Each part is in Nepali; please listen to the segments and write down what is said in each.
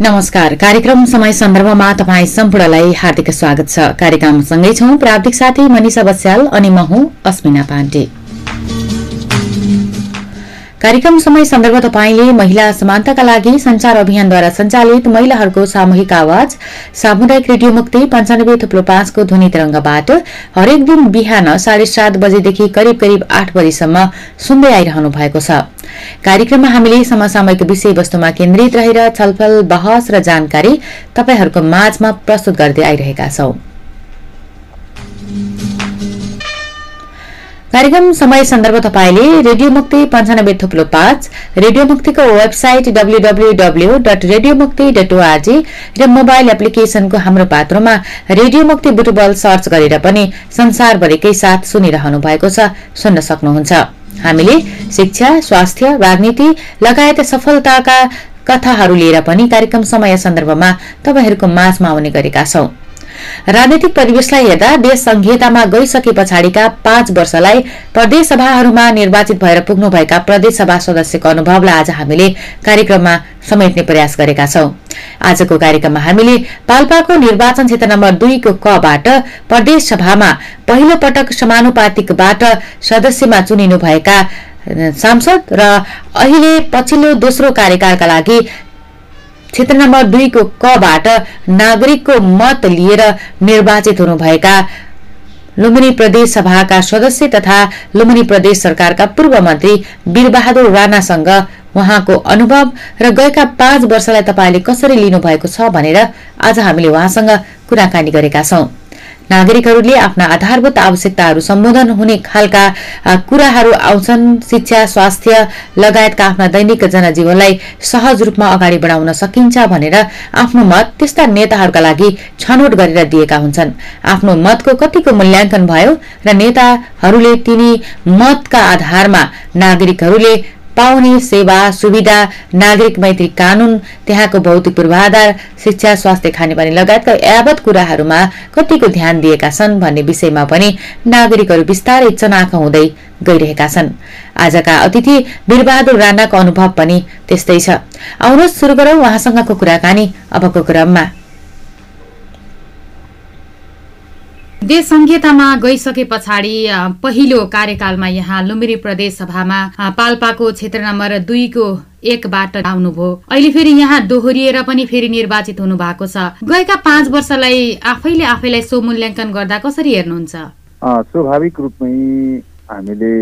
नमस्कार। कार्यक्रम समय सन्दर्भमा तपाईँ सम्पूर्णलाई हार्दिक स्वागत छ। कार्यक्रमसँगै छौं प्राविधिक साथी मनिषा बस्याल अनि म हुँ अस्मिना पाण्डे। कार्यक्रम समय सन्दर्भ तपाईँले महिला समानताका लागि संचार अभियानद्वारा सञ्चालित महिलाहरूको सामूहिक आवाज सामुदायिक रेडियो मुक्ति पञ्चानब्बे थुप्लो पाँचको ध्वनि तरंगबाट हरेक दिन बिहान साढे सात बजेदेखि करिब करिब आठ बजीसम्म सुन्दै आइरहनु भएको छ। कार्यक्रममा हामीले समसामयिक विषयवस्तुमा केन्द्रित रहेर छलफल बहस र जानकारी तपाईँहरूको माझमा प्रस्तुत गर्दै आइरहेका छौं। कार्यक्रम समय सन्दर्भ तपाईँले रेडियो मुक्ति पञ्चानब्बे थुप्लो पाँच रेडियो मुक्तिको website W W W dot radio Mukti dot ORG र मोबाइल एप्लिकेशनको हाम्रो पात्रोमा रेडियो मुक्ति बुटबल सर्च गरेर पनि संसारभरिकै साथ सुनिरहनु भएको छ सुन्न सक्नुहुन्छ। हामीले शिक्षा स्वास्थ्य राजनीति लगायत सफलताका कथाहरू लिएर पनि कार्यक्रम समय सन्दर्भमा तपाईँहरूको माझमा आउने गरेका छौं। राजनैतिक परिवेशलाई हेर्दा देश संहितामा गइसके पछाडिका पाँच वर्षलाई प्रदेश सभाहरूमा निर्वाचित भएर पुग्नुभएका प्रदेश सभा सदस्यको अनुभवलाई आज हामीले कार्यक्रममा समेट्ने प्रयास गरेका छौं। आजको कार्यक्रममा हामीले पाल्पाको निर्वाचन क्षेत्र नम्बर दुईको कबाट प्रदेश सभामा पहिलो पटक समानुपातिकबाट सदस्यमा चुनिनुभएका सांसद र अहिले पछिल्लो दोस्रो कार्यकालका लागि क्षेत्र नम्बर दुईको कबाट नागरिकको मत लिएर निर्वाचित हुनुभएका लुम्बिनी प्रदेश सभाका सदस्य तथा लुम्बिनी प्रदेश सरकारका पूर्व मन्त्री वीरबहादुर राणासँग उहाँको अनुभव र गएका पाँच वर्षलाई तपाईँले कसरी लिनुभएको छ भनेर आज हामीले उहाँसँग कुराकानी गरेका छौं। नागरिकहरूले आफ्ना आधारभूत आवश्यकताहरू सम्बोधन हुने खालका कुराहरू आउँछन्। शिक्षा स्वास्थ्य लगायतका आफ्ना दैनिक जनजीवनलाई सहज रूपमा अगाडि बढाउन सकिन्छ भनेर आफ्नो मत त्यस्ता नेताहरूका लागि छनौट गरेर दिएका हुन्छन्। आफ्नो मतको कतिको मूल्याङ्कन भयो र नेताहरूले तिनी मतका आधारमा नागरिकहरूले पाउने सेवा सुविधा नागरिक मैत्री कानून त्यहाँको भौतिक पूर्वाधार शिक्षा स्वास्थ्य खानेपानी लगायतका यावत कुराहरूमा कतिको ध्यान दिएका छन् भन्ने विषयमा पनि नागरिकहरू बिस्तारै चनाख हुँदै गइरहेका छन्। आजका अतिथि वीरबहादुर राणाको अनुभव पनि त्यस्तै छ। आउनुहोस् सुरु गरौं उहाँसँगको कुराकानी अबको क्रममा। देश संहितामा गइसके पछाडि पहिलो कार्यकालमा यहाँ लुम्बिनी प्रदेश सभामा पाल्पाको क्षेत्र नम्बर दुईको एकबाट आउनुभयो। अहिले फेरि यहाँ दोहोरिएर पनि फेरि निर्वाचित हुनु भएको छ। गएका पाँच वर्षलाई आफैले आफैलाई सो मूल्याङ्कन गर्दा कसरी हेर्नुहुन्छ? स्वाभाविक रूपमै हामीले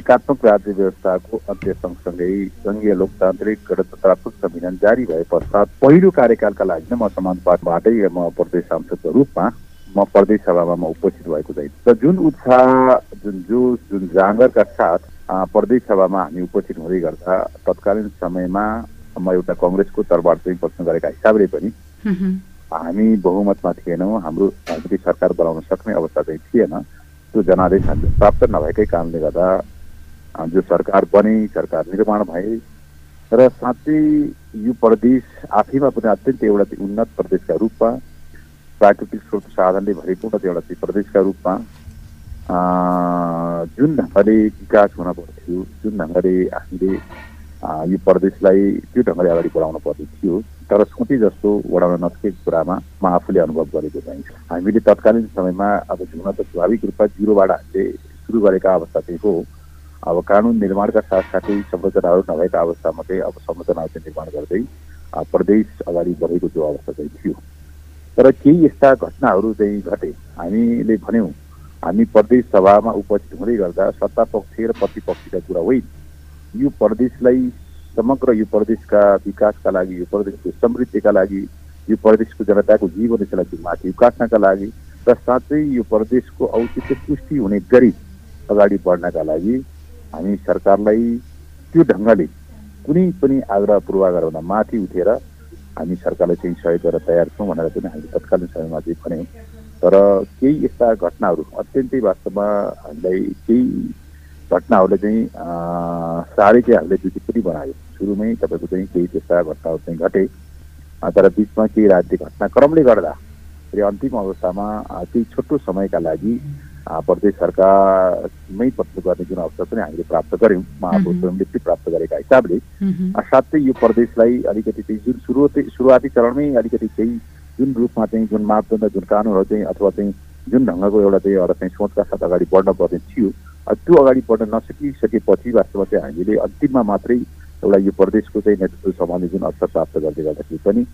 एकात्मक राज्य व्यवस्थाको अन्त्य सँगसँगै सङ्घीय लोकतान्त्रिक गणतन्त्रात्मक संविधान जारी भए पश्चात पहिलो कार्यकालका लागि नै म समाजवादबाटै म प्रदेश सांसदको रूपमा म प्रदेश सभामा म उपस्थित भएको चाहिँ र जुन उत्साह जुन जोस जुन जाँगरका साथ प्रदेश सभामा हामी उपस्थित हुँदै गर्दा तत्कालीन समयमा म एउटा कङ्ग्रेसको तर्फबाट चाहिँ प्रश्न गरेका हिसाबले पनि हामी बहुमतमा थिएनौँ हाम्रो हामीले सरकार बनाउन सक्ने अवस्था चाहिँ थिएन त्यो जनादेश हामीले प्राप्त नभएकै कारणले गर्दा जो सरकार बने सरकार निर्माण भए र साँच्चै यो प्रदेश आफैमा पनि अत्यन्त एउटा उन्नत प्रदेशका रूपमा प्राकृतिक स्रोत साधनले भरिपूर्ण एउटा चाहिँ प्रदेशका रूपमा जुन ढङ्गले विकास हुन पर्थ्यो जुन ढङ्गले हामीले यो प्रदेशलाई त्यो ढङ्गले अगाडि बढाउन पर्ने थियो तर सोचे जस्तो बढाउन नसकेको कुरामा म आफूले अनुभव गरेको चाहिँ हामीले तत्कालीन समयमा अब हुन त स्वाभाविक रूपमा जिरोबाट हामीले सुरु गरेका अवस्था चाहिँ हो। अब कानुन निर्माणका साथसाथै संरचनाहरू नभएका अवस्थामा चाहिँ अब संरचनाहरू चाहिँ निर्माण गर्दै प्रदेश अगाडि बढेको जो अवस्था चाहिँ थियो। तर केही यस्ता घटनाहरू चाहिँ घटे। हामीले भन्यौँ हामी प्रदेश सभामा उपस्थित हुँदै गर्दा सत्ता पक्ष र प्रतिपक्षका कुरा होइन। यो प्रदेशलाई समग्र यो प्रदेशका विकासका लागि यो प्रदेशको समृद्धिका लागि यो प्रदेशको जनताको जीवनशैली माथि उकास्नका लागि र साँच्चै यो प्रदेशको औचित्य पुष्टि हुने गरी अगाडि बढ्नका लागि हामी सरकारलाई त्यो ढङ्गले कुनै पनि आग्रह पूर्वाग्रहभन्दा माथि उठेर हामी सरकारलाई चाहिँ सहयोग गर्न तयार छौँ भनेर पनि हामीले तत्कालीन समयमा चाहिँ भन्यौँ। तर केही यस्ता घटनाहरू अत्यन्तै वास्तवमा हामीलाई केही घटनाहरूले चाहिँ साह्रै चाहिँ हामीले दुखी पनि बनायो। सुरुमै तपाईँको चाहिँ केही त्यस्ता घटनाहरू चाहिँ घटे। तर बिचमा केही राजनीतिक घटनाक्रमले गर्दा फेरि अन्तिम अवस्थामा केही छोटो समयका लागि प्रदेश सरकारमै प्रस्तुत गर्ने जुन अवसर पनि हामीले प्राप्त गऱ्यौँ। महापौर स्वयंले प्राप्त गरेका हिसाबले। साथै यो प्रदेशलाई अलिकति चाहिँ जुन सुरुवाती सुरुवाती चरणमै अलिकति चाहिँ जुन रूपमा चाहिँ जुन मापदण्ड जुन कानुनहरू चाहिँ अथवा चाहिँ जुन ढङ्गको एउटा चाहिँ एउटा चाहिँ सोचका साथ अगाडि बढ्न पर्ने थियो त्यो अगाडि बढ्न नसकिसकेपछि वास्तवमा चाहिँ हामीले अन्तिममा मात्रै एउटा यो प्रदेशको चाहिँ नेतृत्व सम्बन्धी जुन अवसर प्राप्त गर्दै गर्दाखेरि पनि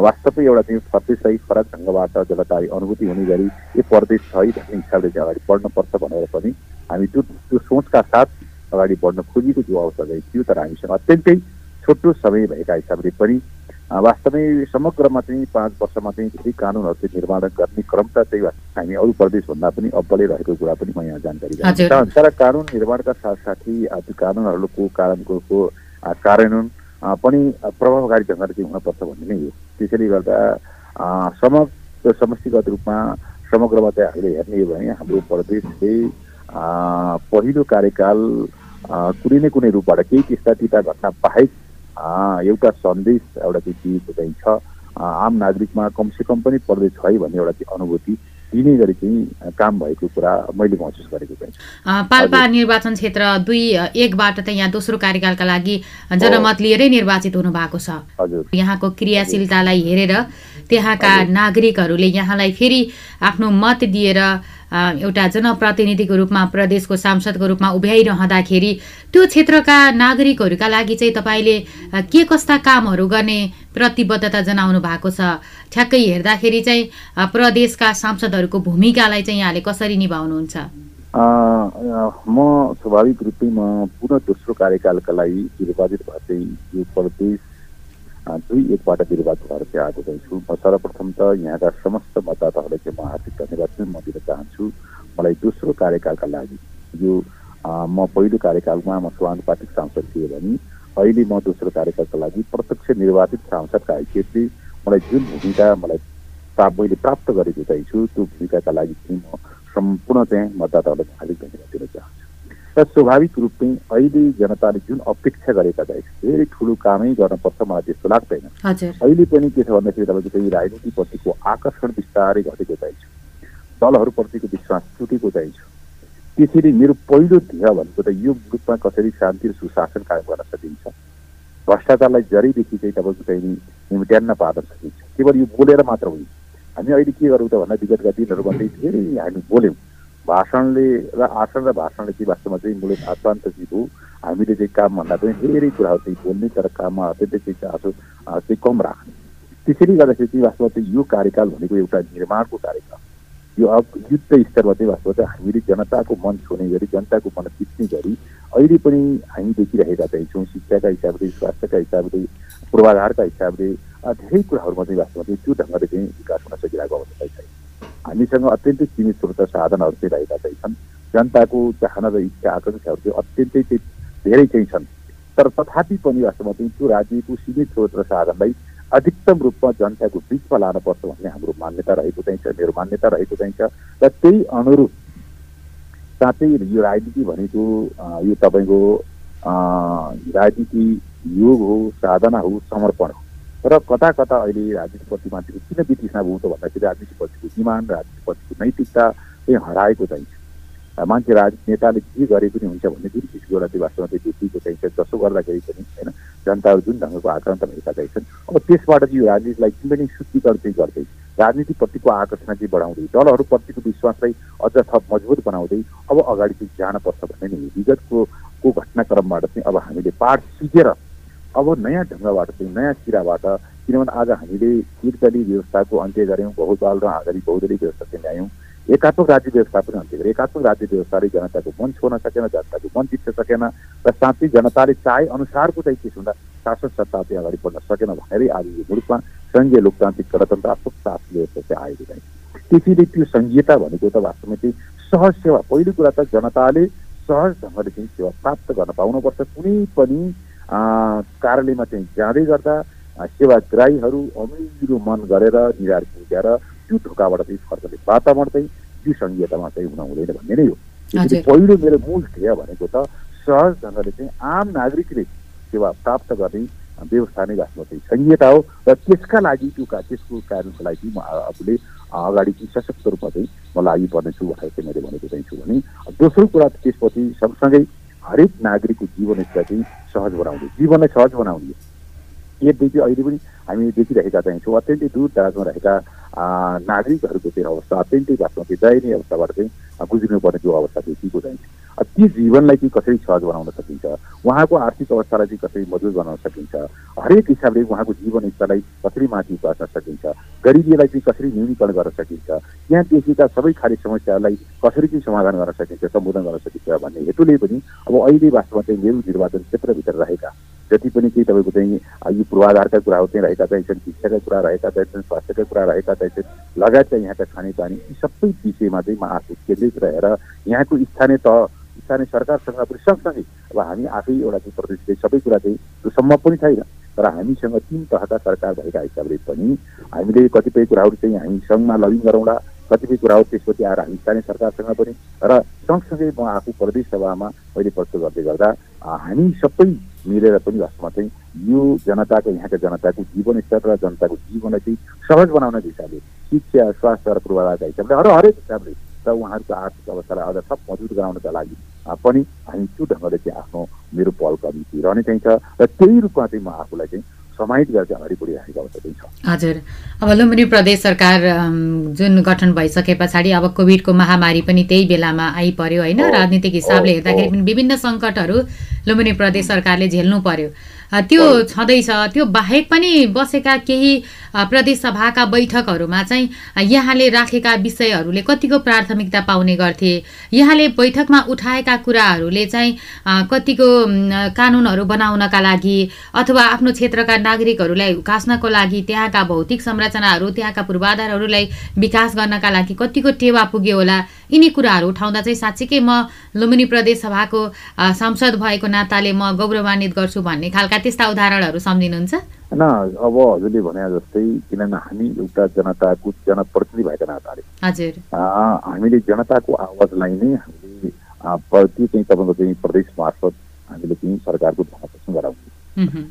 वास्तवै एउटा चाहिँ प्रदेशलाई फरक ढङ्गबाट जनतालाई अनुभूति हुने गरी यो प्रदेश छ है भन्ने हिसाबले चाहिँ अगाडि बढ्नुपर्छ भनेर पनि हामी त्यो त्यो सोचका साथ अगाडि बढ्न खोजेको जो अवसर चाहिँ थियो तर हामीसँग अत्यन्तै छोटो समय भएका हिसाबले पनि वास्तवमै समग्रमा चाहिँ पाँच वर्षमा चाहिँ धेरै कानुनहरू चाहिँ निर्माण गर्ने क्रमता चाहिँ हामी अरू प्रदेशभन्दा पनि अब्बलै रहेको कुरा पनि म यहाँ जानकारी तर कानुन निर्माणका साथसाथै त्यो कानुनहरूको कारणको कार्यान्वयन पनि प्रभावकारी ढङ्गले चाहिँ हुनपर्छ भन्ने नै हो। त्यसैले गर्दा समग्र समष्टिगत रूपमा समग्रमा चाहिँ हामीले हेर्ने हो भने हाम्रो प्रदेशले पहिलो कार्यकाल कुनै न कुनै रूपबाट केही त्यस्ता तिता घटना बाहेक एउटा सन्देश एउटा चाहिँ दिएको चाहिँ छ। आम नागरिकमा कमसेकम पनि प्रदेश है भन्ने एउटा चाहिँ अनुभूति दिने गरी चाहिँ काम भएको कुरा मैले महसुस गरेको चाहिँ पाल्पा निर्वाचन क्षेत्र दुई एकबाट त यहाँ दोस्रो कार्यकालका लागि जनमत लिएरै निर्वाचित हुनु भएको छ। हजुर। यहाँको क्रियाशीलतालाई हेरेर त्यहाँका नागरिकहरूले यहाँलाई फेरि आफ्नो मत दिएर एउटा जनप्रतिनिधिको रूपमा प्रदेशको सांसदको रूपमा उभ्याइरहँदाखेरि त्यो क्षेत्रका नागरिकहरूका लागि चाहिँ तपाईँले के कस्ता कामहरू गर्ने प्रतिबद्धता जनाउनु भएको छ? ठ्याक्कै हेर्दाखेरि चाहिँ प्रदेशका सांसदहरूको भूमिकालाई चाहिँ यहाँले कसरी निभाउनुहुन्छ? म स्वाभाविक रूपमै म पुनः दोस्रो कार्यकालका लागि निर्वाचित भएर चाहिँ यो प्रदेश दुई एकबाट निर्वाचित भएर चाहिँ आएको चाहिँ छु म सर्वप्रथम त यहाँका समस्त मतदाताहरूलाई चाहिँ म हार्दिक धन्यवाद पनि म दिन चाहन्छु। मलाई दोस्रो कार्यकालका लागि यो म पहिलो कार्यकालमा म समानुपातिक सांसद थिएँ भने अहिले म दोस्रो कार्यकालका लागि प्रत्यक्ष निर्वाचित सांसदका हैसियतले मलाई जुन भूमिका मलाई प्राप्त मैले प्राप्त गरेको छु त्यो भूमिकाका लागि चाहिँ म सम्पूर्ण चाहिँ मतदाताहरूलाई हार्दिक धन्यवाद दिन चाहन्छु। र स्वाभाविक रूपमै अहिले जनताले जुन अपेक्षा गरेका चाहिँ धेरै ठुलो कामै गर्नुपर्छ मलाई त्यस्तो लाग्दैन। अहिले पनि के छ भन्दाखेरि तपाईँको चाहिँ राजनीतिप्रतिको आकर्षण बिस्तारै घटेको चाहिन्छ। दलहरूप्रतिको विश्वास छुटेको चाहिन्छ। त्यसरी मेरो पहिलो ध्येय भनेको त यो मुलुकमा कसरी शान्ति र सुशासन कायम गर्न सकिन्छ? भ्रष्टाचारलाई जरीदेखि चाहिँ तपाईँको चाहिँ निम्ट्यान्न पार्न सकिन्छ। केवल यो बोलेर मात्र होइन। हामी अहिले के गरौँ त भन्दा विगतका दिनहरू भन्दै धेरै हामी बोल्यौँ। भाषणले र आसन र भाषणले चाहिँ वास्तवमा चाहिँ मूलत आत्मान्तजित हो हामीले चाहिँ कामभन्दा पनि धेरै कुराहरू चाहिँ बोल्ने तर काममा अत्यन्तै चाहिँ चासो चाहिँ कम राख्ने। त्यसैले गर्दाखेरि चाहिँ वास्तवमा चाहिँ यो कार्यकाल भनेको एउटा निर्माणको कार्यक्रम यो अब युद्ध स्तरमा चाहिँ वास्तवमा चाहिँ हामीले जनताको मन छुने गरी जनताको मन जित्ने गरी अहिले पनि हामी देखिरहेका चाहिँ छौँ शिक्षाका हिसाबले स्वास्थ्यका हिसाबले पूर्वाधारका हिसाबले धेरै कुराहरूमा चाहिँ वास्तवमा चाहिँ त्यो ढङ्गले चाहिँ विकास हुन सकिरहेको अवस्था छैन। हामीसँग अत्यन्तै सीमित स्रोत साधनहरू चाहिँ रहेका चाहिँ छन् जनताको चाहना र इच्छा आकाङ्क्षाहरू चाहिँ अत्यन्तै चाहिँ धेरै चाहिँ छन्। तर तथापि पनि वास्तवमा चाहिँ त्यो राज्यको सीमित स्रोत र साधनलाई अधिकतम रूपमा जनताको बिचमा लानुपर्छ भन्ने हाम्रो मान्यता रहेको चाहिँ छ मेरो मान्यता रहेको चाहिँ छ। र त्यही अनुरूप साँच्चै यो राजनीति भनेको यो तपाईँको राजनीति योग हो साधना हो समर्पण हो। र कता कता अहिले राजनीतिप्रति मान्छेको किन बितिसमा भयो त भन्दाखेरि राजनीतिप्रतिको इमान राजनीतिप्रतिको नैतिकता चाहिँ हराएको चाहिन्छ। मान्छे राजनीति नेताले के गरे पनि हुन्छ भन्ने जुन किसिमको एउटा चाहिँ वास्तवमा चाहिँ देखिएको चाहिन्छ। जसो गर्दाखेरि पनि होइन जनताहरू जुन ढङ्गको आक्रान्त भएका चाहिन्छन् अब त्यसबाट चाहिँ यो राजनीतिलाई किन पनि शुद्धिकरण चाहिँ गर्दै राजनीतिप्रतिको आकर्षण चाहिँ बढाउँदै दलहरूप्रतिको विश्वासलाई अझ थप मजबुत बनाउँदै अब अगाडि चाहिँ जानुपर्छ भन्ने नै विगतको को घटनाक्रमबाट चाहिँ अब हामीले पाठ सिकेर अब नयाँ ढङ्गबाट चाहिँ नयाँ सिराबाट किनभने आज हामीले एकदलीय व्यवस्थाको अन्त्य गऱ्यौँ बहुदल र आधारित बहुदलीय व्यवस्था चाहिँ ल्यायौँ एकात्मक राज्य व्यवस्था पनि अन्त्य गऱ्यो। एकात्मक राज्य व्यवस्थाले जनताको मन छोड्न सकेन जनताको मन जित्न सकेन र साँच्चै जनताले चाहे अनुसारको चाहिँ के हुँदा शासन सत्ता चाहिँ अगाडि बढ्न सकेन भनेरै आज यो मुलुकमा सङ्घीय लोकतान्त्रिक गणतन्त्रात्मक शासन व्यवस्था चाहिँ आएको चाहिँ त्यसैले त्यो सङ्घीयता भनेको त वास्तवमा चाहिँ सहज सेवा। पहिलो कुरा त जनताले सहज ढङ्गले चाहिँ सेवा प्राप्त गर्न पाउनुपर्छ। कुनै पनि कार्यालयमा चाहिँ जाँदै गर्दा सेवाग्राहीहरू अमिलो मन गरेर निधार पुग्याएर त्यो ढोकाबाट चाहिँ फर्कने वातावरण चाहिँ त्यो सङ्घीयतामा चाहिँ हुन हुँदैन भन्ने नै हो। पहिलो मेरो मूल ध्येय भनेको त सहज ढङ्गले चाहिँ आम नागरिकले सेवा प्राप्त गर्ने व्यवस्था नै वास्तवमा चाहिँ सङ्घीयता हो र त्यसका लागि त्यो त्यसको कारणको लागि म आफूले अगाडि चाहिँ सशक्त रूपमा चाहिँ म लागि पर्नेछु भनेर चाहिँ मैले भनेको चाहिँ छु भने दोस्रो कुरा त्यसपछि सँगसँगै हरेक नागरिकको जीवन चाहिँ सहज बनाउने जीवनलाई सहज बनाउने। एकदेखि अहिले पनि हामी देखिरहेका छौँ। अत्यन्तै दूर दराजमा रहेका नागरिकहरूको चाहिँ अवस्था अत्यन्तै वास्तवमा चाहिँ दयनीय अवस्थाबाट चाहिँ गुज्रिनुपर्ने त्यो अवस्था देखिएको चाहिँ ती जीवनलाई चाहिँ कसरी सहज बनाउन सकिन्छ? उहाँको आर्थिक अवस्थालाई चाहिँ कसरी मजबुत बनाउन सकिन्छ? हरेक हिसाबले उहाँको जीवन स्तरलाई कसरी माथि पार्न सकिन्छ? गरिबीलाई चाहिँ कसरी न्यूनीकरण गर्न सकिन्छ? त्यहाँ देखिएका सबै खाली समस्याहरूलाई कसरी चाहिँ समाधान गर्न सकिन्छ सम्बोधन गर्न सकिन्छ भन्ने हेतुले पनि अब अहिले वास्तवमा चाहिँ मेरो निर्वाचन क्षेत्रभित्र रहेका। जति पनि केही तपाईँको चाहिँ यो पूर्वाधारका कुराहरू चाहिँ रहेका चाहिन्छन् शिक्षाका कुरा रहेका चाहिन्छन् स्वास्थ्यका कुरा रहेका चाहिन्छन् लगायत चाहिँ यहाँका खानेपानी यी सबै विषयमा चाहिँ म आफू केन्द्रित रहेर यहाँको स्थानीय तह स्थानीय सरकारसँग पनि सँगसँगै अब हामी आफै एउटा चाहिँ प्रदेशले सबै कुरा चाहिँ त्यो सम्भव पनि छैन। तर हामीसँग तिन तहका सरकार भएका हिसाबले पनि हामीले कतिपय कुराहरू चाहिँ हामी सङ्घमा लबिङ गरौँला कतिपय कुराहरू त्यसपछि आएर हामी स्थानीय सरकारसँग पनि र सँगसँगै म आफू प्रदेश सभामा मैले प्रस्तुत गर्दै गर्दा हामी सबै मिलेर पनि वास्तवमा चाहिँ यो जनताको यहाँका जनताको जीवनस्तर र जनताको जीवनलाई चाहिँ सहज बनाउने हिसाबले शिक्षा स्वास्थ्य र पूर्वाधारका हिसाबले अरू हरेक हिसाबले र उहाँहरूको आर्थिक अवस्थालाई अझ थप मजबुत गराउनका लागि पनि हामी त्यो ढङ्गले चाहिँ आफ्नो मेरो पहल कदमी रहने चाहिन्छ र त्यही रूपमा चाहिँ म आफूलाई चाहिँ समाहित गरेर अगाडि बढिरहेको अवस्था चाहिँ छ। हजुर। अब लुम्बिनी प्रदेश सरकार जुन गठन भइसके पछाडि अब कोभिडको महामारी पनि त्यही बेलामा आइपर्यो होइन? राजनीतिक हिसाबले हेर्दाखेरि पनि विभिन्न सङ्कटहरू लुम्बिनी प्रदेश सरकारले झेल्नु पर्यो। त्यो छँदैछ। त्यो बाहेक पनि बसेका केही प्रदेश सभाका बैठकहरूमा चाहिँ यहाँले राखेका विषयहरूले कतिको प्राथमिकता पाउने गर्थे? यहाँले बैठकमा उठाएका कुराहरूले चाहिँ कतिको कानुनहरू बनाउनका लागि अथवा आफ्नो क्षेत्रका नागरिकहरूलाई उकास्नको लागि त्यहाँका भौतिक संरचनाहरू त्यहाँका पूर्वाधारहरूलाई विकास गर्नका लागि कतिको टेवा पुग्यो होला? यिनी कुराहरू उठाउँदा चाहिँ साँच्चीकै म लुम्बिनी प्रदेश सभाको सांसद भएको नाताले म गौरवान्वित गर्छु भन्ने खालका त्यस्ता उदाहरणहरू सम्झिनुहुन्छ? होइन अब हजुरले भने जस्तै किनभने हामी एउटा जनताको जनप्रतिनिधि भएका नाताले। हजुर। हामीले जनताको आवाजलाई नै हामीले त्यो चाहिँ तपाईँको चाहिँ प्रदेश मार्फत हामीले चाहिँ सरकारको ध्यान गराउने।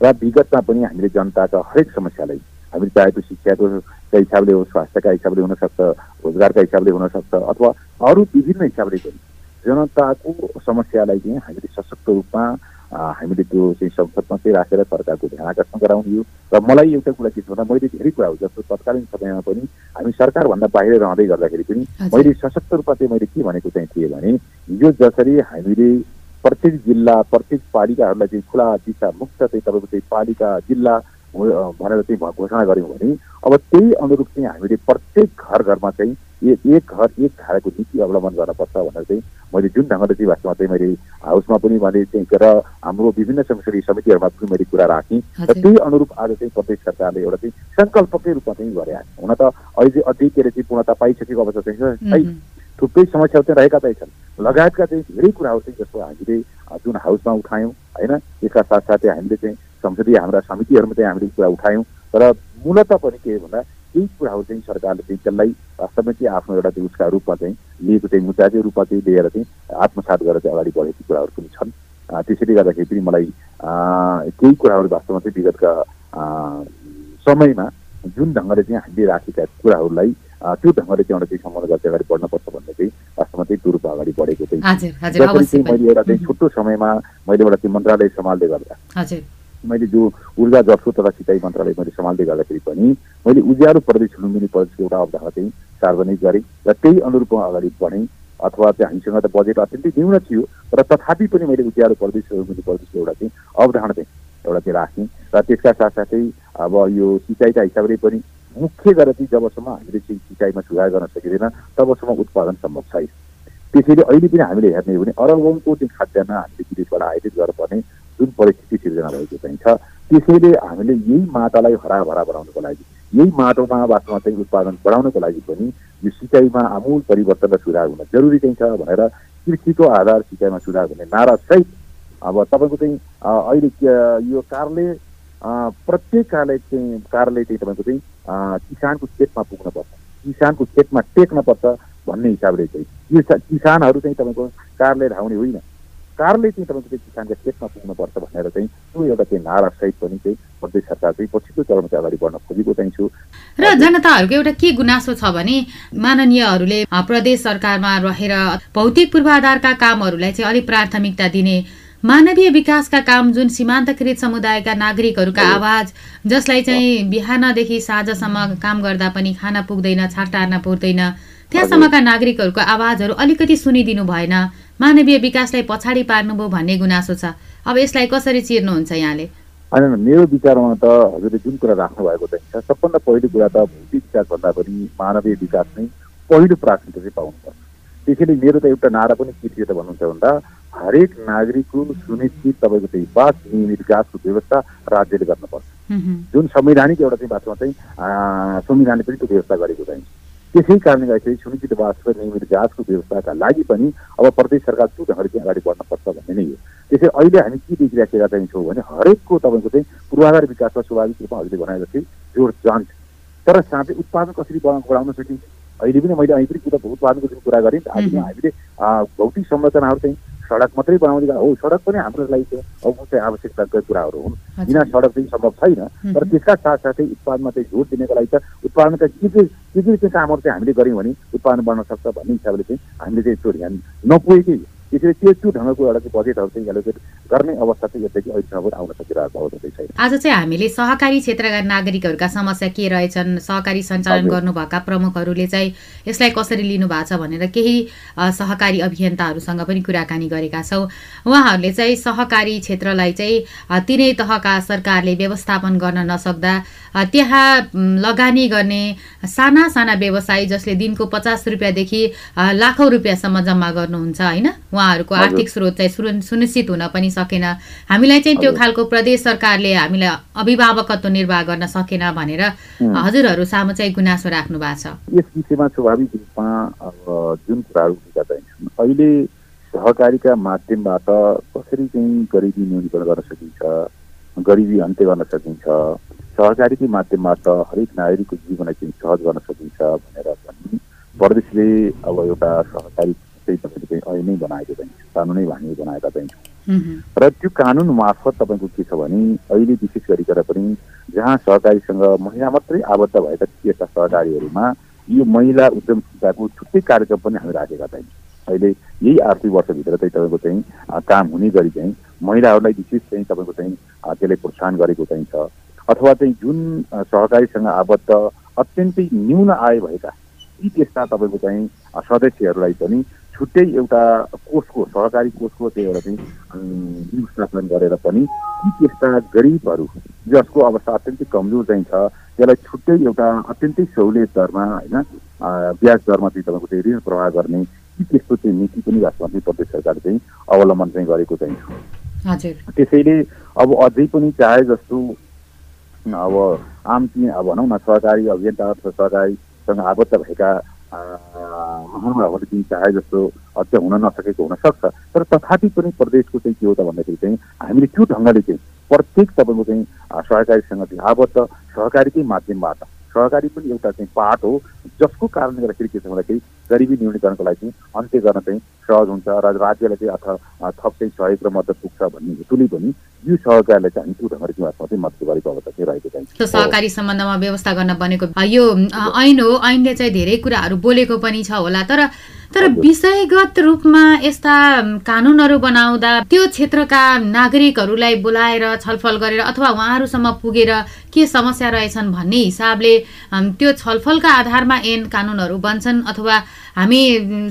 र विगतमा पनि हामीले जनताका हरेक समस्यालाई हामीले चाहे त्यो शिक्षाको हिसाबले हो स्वास्थ्यका हिसाबले हुनसक्छ रोजगारका हिसाबले हुनसक्छ अथवा अरू विभिन्न हिसाबले पनि जनताको समस्यालाई चाहिँ हामीले सशक्त रूपमा हामीले त्यो चाहिँ संसदमा चाहिँ राखेर सरकारको ध्यान आकर्षण गराउने हो। र मलाई एउटा कुरा के छ भन्दा मैले धेरै कुरा हो जस्तो तत्कालीन समयमा पनि हामी सरकारभन्दा बाहिर रहँदै गर्दाखेरि पनि मैले सशक्त रूपमा चाहिँ मैले के भनेको चाहिँ थिएँ भने हिजो जसरी हामीले प्रत्येक जिल्ला प्रत्येक पालिकाहरूलाई चाहिँ खुला दिशा मुक्त चाहिँ तपाईँको चाहिँ पालिका जिल्ला भनेर चाहिँ घोषणा गऱ्यौँ भने अब त्यही अनुरूप चाहिँ हामीले प्रत्येक घर घरमा चाहिँ एक घर एक खाएको नीति अवलम्बन गर्नुपर्छ भनेर चाहिँ मैले जुन ढङ्गले चाहिँ वास्तवमा चाहिँ मैले हाउसमा पनि मैले चाहिँ र हाम्रो विभिन्न संसदीय समितिहरूमा पनि मैले कुरा राखेँ र त्यही अनुरूप आज चाहिँ प्रदेश सरकारले एउटा चाहिँ सङ्कल्पकै रूपमा चाहिँ गरे हुन त अहिले अझै के अरे चाहिँ पूर्णता पाइसकेको अवस्था चाहिँ है थुप्रै समस्याहरू चाहिँ रहेका चाहिँ छन् लगायतका चाहिँ धेरै कुराहरू चाहिँ जस्तो हामीले जुन हाउसमा उठायौँ होइन यसका साथसाथै हामीले चाहिँ संसदीय हाम्रा समितिहरूमा चाहिँ हामीले कुरा उठायौँ। तर मूलत पनि के भन्दा केही कुराहरू चाहिँ सरकारले चाहिँ त्यसलाई वास्तवमा चाहिँ आफ्नो एउटा चाहिँ उसका रूपमा चाहिँ लिएको चाहिँ मुद्दाकै रूपमा चाहिँ लिएर चाहिँ आत्मसात गरेर चाहिँ अगाडि बढेको कुराहरू पनि छन्। त्यसैले गर्दाखेरि पनि मलाई केही कुराहरू वास्तवमा चाहिँ विगतका समयमा जुन ढङ्गले चाहिँ हामीले राखेका कुराहरूलाई त्यो ढङ्गले चाहिँ एउटा चाहिँ सम्बन्ध गर्दै अगाडि बढ्नुपर्छ भन्ने चाहिँ वास्तवमा चाहिँ त्यो रूपमा अगाडि बढेको चाहिँ मैले एउटा चाहिँ छुट्टो समयमा मैले एउटा चाहिँ मन्त्रालय सम्हाल्दै गर्दा। मैले जो ऊर्जा जसो तथा सिँचाइ मन्त्रालय मैले सम्हाल्दै गर्दाखेरि पनि मैले उज्यालो प्रदेश लुम्बिनी प्रदेशको एउटा अवधारणा चाहिँ सार्वजनिक गरेँ र त्यही अनुरूप अगाडि बढेँ अथवा चाहिँ हामीसँग त बजेट अत्यन्तै न्यून थियो र तथापि पनि मैले उज्यालो प्रदेश लुम्बिनी प्रदेशको एउटा चाहिँ अवधारणा चाहिँ एउटा चाहिँ राखेँ र त्यसका साथसाथै अब यो सिँचाइका हिसाबले पनि मुख्य गरेर चाहिँ जबसम्म हामीले चाहिँ सिँचाइमा सुधार गर्न सकिँदैन तबसम्म उत्पादन सम्भव छैन। त्यसैले अहिले पनि हामीले हेर्ने हो भने अरबौँको चाहिँ खाद्यान्न हामीले विदेशबाट आयोजित गर्नुपर्ने जुन परिस्थिति सिर्जना भएको चाहिँ छ त्यसैले हामीले यही माटोलाई हराभरा बनाउनको लागि यही माटोमा वास्तवमा चाहिँ उत्पादन बढाउनको लागि पनि यो सिँचाइमा आमूल परिवर्तन र सुधार हुन जरुरी चाहिँ छ भनेर कृषिको आधार सिँचाइमा सुधार हुने नारा सहित अब तपाईँको चाहिँ अहिले यो कार्यालय प्रत्येक कार्यालय चाहिँ कार्यालय चाहिँ तपाईँको चाहिँ किसानको खेतमा पुग्नुपर्छ किसानको खेतमा टेक्न पर्छ भन्ने हिसाबले चाहिँ किसानहरू चाहिँ तपाईँको कार्यालय धाउने होइन। कारले चाहिँ तपाईँको चाहिँ किसानका खेतमा पुग्नुपर्छ भनेर चाहिँ त्यो एउटा चाहिँ नारासहित पनि चाहिँ प्रदेश सरकार चाहिँ पछिल्लो चरणमा चाहिँ अगाडि बढ्न खोजेको चाहिँ छु। र जनताहरूको एउटा के गुनासो छ भने माननीयहरूले प्रदेश सरकारमा रहेर भौतिक पूर्वाधारका कामहरूलाई चाहिँ अलिक प्राथमिकता दिने मानवीय विकासका काम जुन सीमान्तकृत समुदायका नागरिकहरूका आवाज जसलाई चाहिँ बिहानदेखि साँझसम्म काम गर्दा पनि खाना पुग्दैन छाक टार्न पुग्दैन त्यहाँसम्मका नागरिकहरूको आवाजहरू अलिकति सुनिदिनु भएन। मानवीय विकासलाई पछाडि पार्नुभयो भन्ने गुनासो छ। अब यसलाई कसरी चिर्नुहुन्छ यहाँले? होइन मेरो विचारमा त हजुरले जुन कुरा राख्नु भएको छ सबभन्दा पहिलो कुरा त भौतिक विकासभन्दा पनि मानवीय विकास नै पहिलो प्राथमिकता चाहिँ पाउनुपर्छ। त्यसैले मेरो त एउटा नारा पनि के थियो त भन्नुहुन्छ भन्दा हरेक नागरिकको सुनिश्चित तपाईँको चाहिँ बास नियमित विकासको व्यवस्था राज्यले गर्नुपर्छ। जुन संवैधानिक एउटा चाहिँ बाटोमा चाहिँ संविधानले पनि त्यो व्यवस्था गरेको चाहिँ। त्यसै कारणले गर्दाखेरि सुनिश्चित वास र नियमित विकासको व्यवस्थाका लागि पनि अब प्रदेश सरकार त्यो ढङ्गले चाहिँ अगाडि बढ्नुपर्छ भन्ने नै हो। त्यसै अहिले हामी के देखिराखेका चाहिँ छौँ भने हरेकको तपाईँको चाहिँ पूर्वाधार विकासमा स्वाभाविक रूपमा हजुरले भने जस्तै जोड जान्छ। तर साथै उत्पादन कसरी बढाउन सकिन्छ? अहिले पनि मैले अहिले पनि उत्पादनको जुन कुरा गरेँ अहिले हामीले भौतिक संरचनाहरू चाहिँ सडक मात्रै बनाउने हो सडक पनि हाम्रो लागि चाहिँ अवश्य आवश्यकताका कुराहरू हुन्। बिना सडक चाहिँ सम्भव छैन। तर त्यसका साथसाथै उत्पादनमा चाहिँ जोड दिनको लागि त उत्पादनका के के के के चाहिँ कामहरू चाहिँ हामीले गऱ्यौँ भने उत्पादन बढ्न सक्छ भन्ने हिसाबले चाहिँ हामीले चाहिँ त्यो ध्यान नपुगेकै त्यसरी त्यो त्यो ढङ्गको एउटा चाहिँ बजेटहरू चाहिँ एलोकेट गर्ने अवस्था चाहिँ अहिलेसम्म आउन सकिरहेको अवस्था छैन। आज चाहिँ हामीले सहकारी क्षेत्रका नागरिकहरूका समस्या के रहेछन् सहकारी सञ्चालन गर्नुभएका प्रमुखहरूले चाहिँ यसलाई कसरी लिनु भएको छ भनेर केही सहकारी अभियन्ताहरूसँग पनि कुराकानी गरेका छौँ। उहाँहरूले चाहिँ सहकारी क्षेत्रलाई चाहिँ तिनै तहका सरकारले व्यवस्थापन गर्न नसक्दा त्यहाँ लगानी गर्ने साना साना व्यवसायी जसले दिनको पचास रुपियाँदेखि लाखौँ रुपियाँसम्म जम्मा गर्नुहुन्छ होइन? उहाँहरूको आर्थिक स्रोत चाहिँ सुनिश्चित हुन पनि सकेन। हामीलाई चाहिँ त्यो खालको प्रदेश सरकारले हामीलाई अभिभावकत्व निर्वाह गर्न सकेन भनेर हजुरहरू सामु चाहिँ गुनासो राख्नु भएको छ। यस विषयमा स्वाभाविक रूपमा अब जुन कुराहरू अहिले सहकारीका माध्यमबाट कसरी चाहिँ गरिबी न्यूनीकरण गर्न सकिन्छ गरिबी अन्त्य गर्न सकिन्छ सहकारीकै माध्यमबाट हरेक नागरिकको जीवनलाई चाहिँ सहज गर्न सकिन्छ भनेर पनि प्रदेशले अब एउटा सहकारी चाहिँ तपाईँले चाहिँ अहिले नै बनाएको चाहिँ कानुनै भानी बनाएका चाहिँ र त्यो कानुन मार्फत तपाईँको के छ भने अहिले विशेष गरिकन पनि जहाँ सहकारीसँग महिला मात्रै आबद्ध भएका यस्ता सहकारीहरूमा यो महिला उद्यमशीलताको छुट्टै कार्यक्रम पनि हामी राखेका छौँ अहिले यही आर्थिक वर्षभित्र चाहिँ तपाईँको चाहिँ काम हुने गरी चाहिँ महिलाहरूलाई विशेष चाहिँ तपाईँको चाहिँ त्यसलाई प्रोत्साहन गरेको चाहिँ छ। अथवा चाहिँ जुन सहकारीसँग आबद्ध अत्यन्तै न्यून आय भएका यी त्यस्ता तपाईँको चाहिँ सदस्यहरूलाई पनि छुट्टै एउटा कोषको सहकारी कोषको चाहिँ एउटा चाहिँ व्यवस्थापन गरेर पनि ती त्यस्ता गरिबहरू जसको अवस्था अत्यन्तै कमजोर चाहिँ छ त्यसलाई छुट्टै एउटा अत्यन्तै सहुलियत दरमा होइन ब्याज दरमा चाहिँ तपाईँको चाहिँ ऋण प्रवाह गर्ने ती त्यस्तो चाहिँ नीति पनि राष्ट्रमा चाहिँ प्रदेश सरकारले चाहिँ अवलम्बन चाहिँ गरेको चाहिँ त्यसैले अब अझै पनि चाहे जस्तो अब आम चाहिँ अब भनौँ न सहकारी अभियन्ता सहकारीसँग आबद्ध भएका महानुभावहरू चाहिँ चाहे जस्तो अझ हुन नसकेको हुनसक्छ। तर तथापि पनि प्रदेशको चाहिँ के हो त भन्दाखेरि चाहिँ हामीले त्यो ढङ्गले चाहिँ प्रत्येक तपाईँको चाहिँ सहकारीसँग चाहिँ आबद्ध सहकारीकै माध्यमबाट सहकारी पनि एउटा चाहिँ पाठ हो जसको कारणले गर्दाखेरि के छ भन्दाखेरि गरिबी न्यूनीकरणको लागि चाहिँ अन्त्य गर्न चाहिँ सहज हुन्छ र राज्यलाई चाहिँ अथवा थप चाहिँ सहयोग र मद्दत पुग्छ भन्ने हेतुले पनि यो सहकारीलाई चाहिँ हामी त्यो ढङ्गले चाहिँ मद्दत गरेको अवस्था चाहिँ रहेको चाहिँ सहकारी सम्बन्धमा व्यवस्था गर्न बनेको यो ऐन हो ऐनले चाहिँ धेरै कुराहरू बोलेको पनि छ होला तर तर विषयगत रूपमा यस्ता कानुनहरू बनाउँदा त्यो क्षेत्रका नागरिकहरूलाई बोलाएर छलफल गरेर अथवा उहाँहरूसम्म पुगेर के समस्या रहेछन् भन्ने हिसाबले त्यो छलफलका आधारमा ऐन कानुनहरू बन्छन् अथवा हामी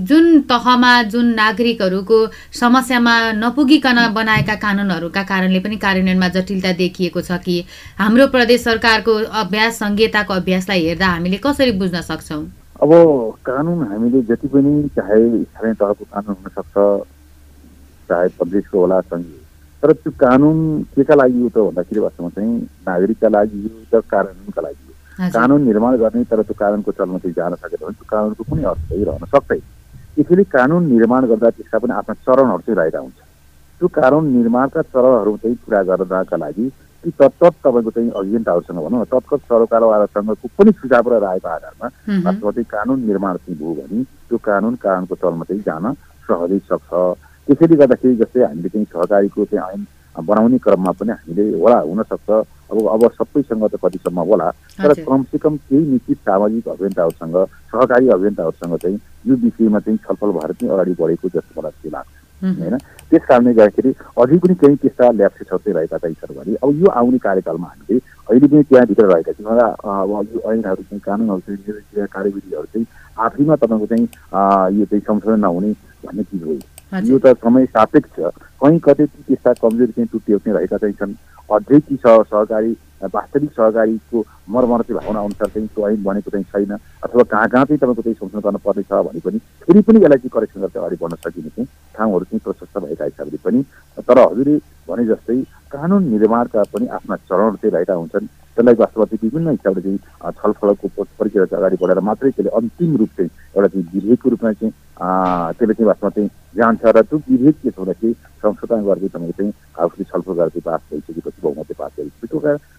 जुन तहमा जुन नागरिकहरूको समस्यामा नपुगिकन बनाएका कानुनहरूका कारणले पनि कार्यान्वयनमा जटिलता देखिएको छ कि हाम्रो प्रदेश सरकारको अभ्यास संहिताको अभ्यासलाई हेर्दा हामीले कसरी बुझ्न सक्छौँ? अब कानुन हामीले जति पनि चाहे स्थानीय तहको कानुन हुनसक्छ चाहे प्रदेशको होला सङ्घीय तर त्यो कानुन केका लागि हो त भन्दाखेरि वास्तवमा चाहिँ नागरिकका लागि हो त कानुनका लागि हो। कानुन निर्माण गर्ने तर त्यो कानुनको चलमा चाहिँ जान सकेन भने त्यो कानुनको कुनै अर्थ रहन सक्दैन। त्यसैले कानुन निर्माण गर्दा त्यसका पनि आफ्ना चरणहरू चाहिँ रहेका हुन्छ त्यो कानुन निर्माणका चरणहरू चाहिँ पुरा गर्नका लागि ती तत्त तपाईँको चाहिँ अभियन्ताहरूसँग भनौँ न तत्काल सरकारवालासँगको पनि सुझाव र रायको आधारमा वास्तवमा चाहिँ कानुन निर्माण चाहिँ भयो भने त्यो कानुन कानुनको चलमा चाहिँ जान सहजै सक्छ। त्यसैले गर्दाखेरि जस्तै हामीले चाहिँ सहकारीको चाहिँ ऐन बनाउने क्रममा पनि हामीले होला हुनसक्छ। अब अब सबैसँग त कतिसम्म होला। तर कमसेकम केही निश्चित सामाजिक अभियन्ताहरूसँग सहकारी अभियन्ताहरूसँग चाहिँ यो विषयमा चाहिँ छलफल भएर चाहिँ अगाडि बढेको जस्तो मलाई चाहिँ लाग्छ। होइन? त्यस कारणले गर्दाखेरि अझै पनि केही त्यस्ता ल्याप्सेसहरू चाहिँ रहेका चाहिँ छन् भने अब यो आउने कार्यकालमा हामीले अहिले पनि त्यहाँभित्र रहेका छौँ अब यो ऐनहरू चाहिँ कानुनहरू चाहिँ कार्यविधिहरू चाहिँ आफैमा तपाईँको चाहिँ यो चाहिँ संशोधन नहुने भन्ने चिज हो। यो त समय सापेक्ष कहीँ कतै त्यस्ता कमजोरी चाहिँ चाहिँ रहेका चाहिँ छन् अझै ती सहकारी वास्तविक सहकारीको मर्मर्ती भावना अनुसार चाहिँ त्यो ऐन बनेको चाहिँ छैन। अथवा कहाँ कहाँ चाहिँ तपाईँको चाहिँ संशोधन गर्न पर्नेछ भने पनि फेरि पनि यसलाई चाहिँ करेक्सन गरेर अगाडि बढ्न सकिने चाहिँ ठाउँहरू चाहिँ प्रशस्त भएका हिसाबले पनि तर हजुरले भने जस्तै कानुन निर्माणका पनि आफ्ना चरणहरू चाहिँ रहेका हुन्छन्। त्यसलाई वास्तवमा चाहिँ विभिन्न हिसाबले चाहिँ छलफलको प्रक्रिया चाहिँ अगाडि बढेर मात्रै त्यसले अन्तिम रूप चाहिँ एउटा चाहिँ विधेयकको रूपमा चाहिँ त्यसले चाहिँ वास्तवमा चाहिँ जान्छ र त्यो विधेयक के छ भन्दाखेरि संशोधन गरेर तपाईँको चाहिँ आफूले छलफल गरेर पास भइसकेपछि बहुमतले पास गरेपछि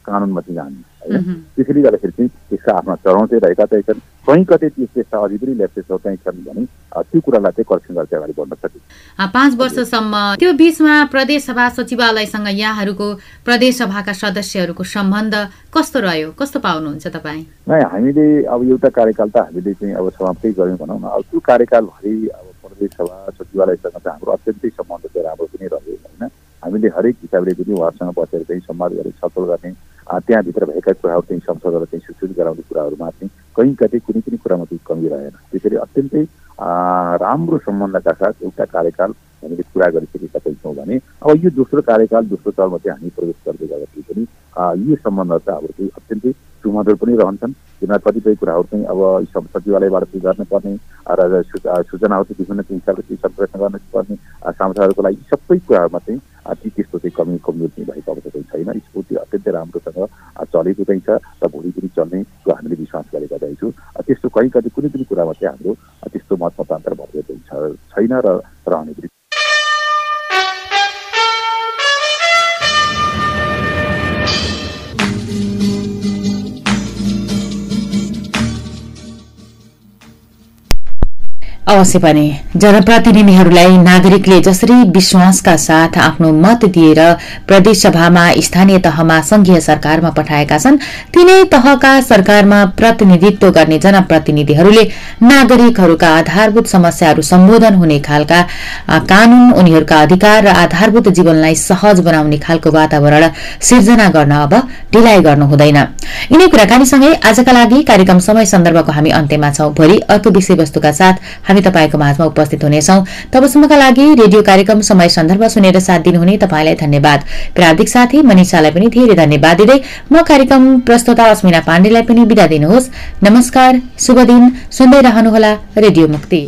कानुनमा चाहिँ जाने। होइन? त्यसैले गर्दाखेरि चाहिँ त्यसका आफ्ना चरण चाहिँ रहेका चाहिँ छन् कहीँ कतै त्यस्ता अझै पनि ल्याप्सेसहरू चाहिँ छन् भने त्यो कुरालाई चाहिँ करेक्सन गरेर अगाडि बढ्न सकिन्छ। पाँच वर्षसम्म त्यो बिचमा प्रदेश सभा सचिवालयसँग यहाँहरूको प्रदेश सभाका सदस्यहरूको सम्बन्ध कस्तो रह्यो? कस्तो पाउनुहुन्छ तपाईँ? हामीले अब एउटा कार्यकाल त हामीले चाहिँ अब समाप्तै गऱ्यौँ भनौँ न। अब त्यो कार्यकालभरि अब प्रदेश सभा सचिवालयसँग चाहिँ हाम्रो अत्यन्तै सम्बन्ध चाहिँ राम्रो पनि रह्यो होइन? हामीले हरेक हिसाबले पनि उहाँहरूसँग बसेर चाहिँ संवाद गरेर छलफल गर्ने त्यहाँभित्र भएका कुराहरू चाहिँ संसदलाई चाहिँ सुसूचित गराउने कुराहरूमा चाहिँ कहीँ कतै कुनै पनि कुरामा चाहिँ कमी रहेन त्यसरी अत्यन्तै राम्रो सम्बन्धका साथ एउटा कार्यकाल हामीले पुरा गरिसकेका चाहिँ छौँ भने अब यो दोस्रो कार्यकाल दोस्रो चलमा चाहिँ हामी प्रवेश गर्दै गर्दाखेरि पनि यी सम्बन्ध चाहिँ हाम्रो चाहिँ अत्यन्तै सुमधुर पनि रहन्छन्। किन कतिपय कुराहरू चाहिँ अब सचिवालयबाट चाहिँ गर्नुपर्ने र सूचनाहरू चाहिँ विभिन्न हिसाबले चाहिँ सम्प्रेषण गर्नुपर्ने सांसदहरूको लागि सबै कुराहरूमा चाहिँ ती त्यस्तो चाहिँ कमी कमजोर चाहिँ भएको अवस्था चाहिँ छैन स्फूर्ति अत्यन्तै राम्रोसँग चलेको चाहिँ छ र भोलि पनि चल्ने हामीले विश्वास गरेका चाहिँ छु त्यस्तो कहीँ कति कुनै पनि कुरामा चाहिँ हाम्रो त्यस्तो मत मतान्तर भएको चाहिँ छैन र रहने पनि अवश्य पनि। जनप्रतिनिधिहरूलाई नागरिकले जसरी विश्वासका साथ आफ्नो मत दिएर प्रदेशसभामा स्थानीय तहमा संघीय सरकारमा पठाएका छन् तिनै तहका सरकारमा प्रतिनिधित्व गर्ने जनप्रतिनिधिहरूले नागरिकहरूका आधारभूत समस्याहरू सम्बोधन हुने खालका कानून उनीहरूका अधिकार र आधारभूत जीवनलाई सहज बनाउने खालको वातावरण सिर्जना गर्न अब ढिलाइ गर्नु हुँदैन। यिनै कुराकानीसँगै आजका लागि कार्यक्रम समय सन्दर्भको हामी अन्त्यमा छौं। भोलि अर्को विषयवस्तुका साथ हामी तपाईँको माझमा उपस्थित हुनेछौ। तबसम्मका लागि रेडियो कार्यक्रम समय सन्दर्भ सुनेर साथ दिनुहुने तपाईँलाई धन्यवाद। प्राविधिक साथी मनिषालाई पनि धेरै धन्यवाद दिँदै म कार्यक्रम प्रस्तुता अस्मिना पाण्डेलाई पनि विदा दिनुहोस्। नमस्कार शुभ दिन सुन्दै रहनुहोला रेडियो मुक्ति।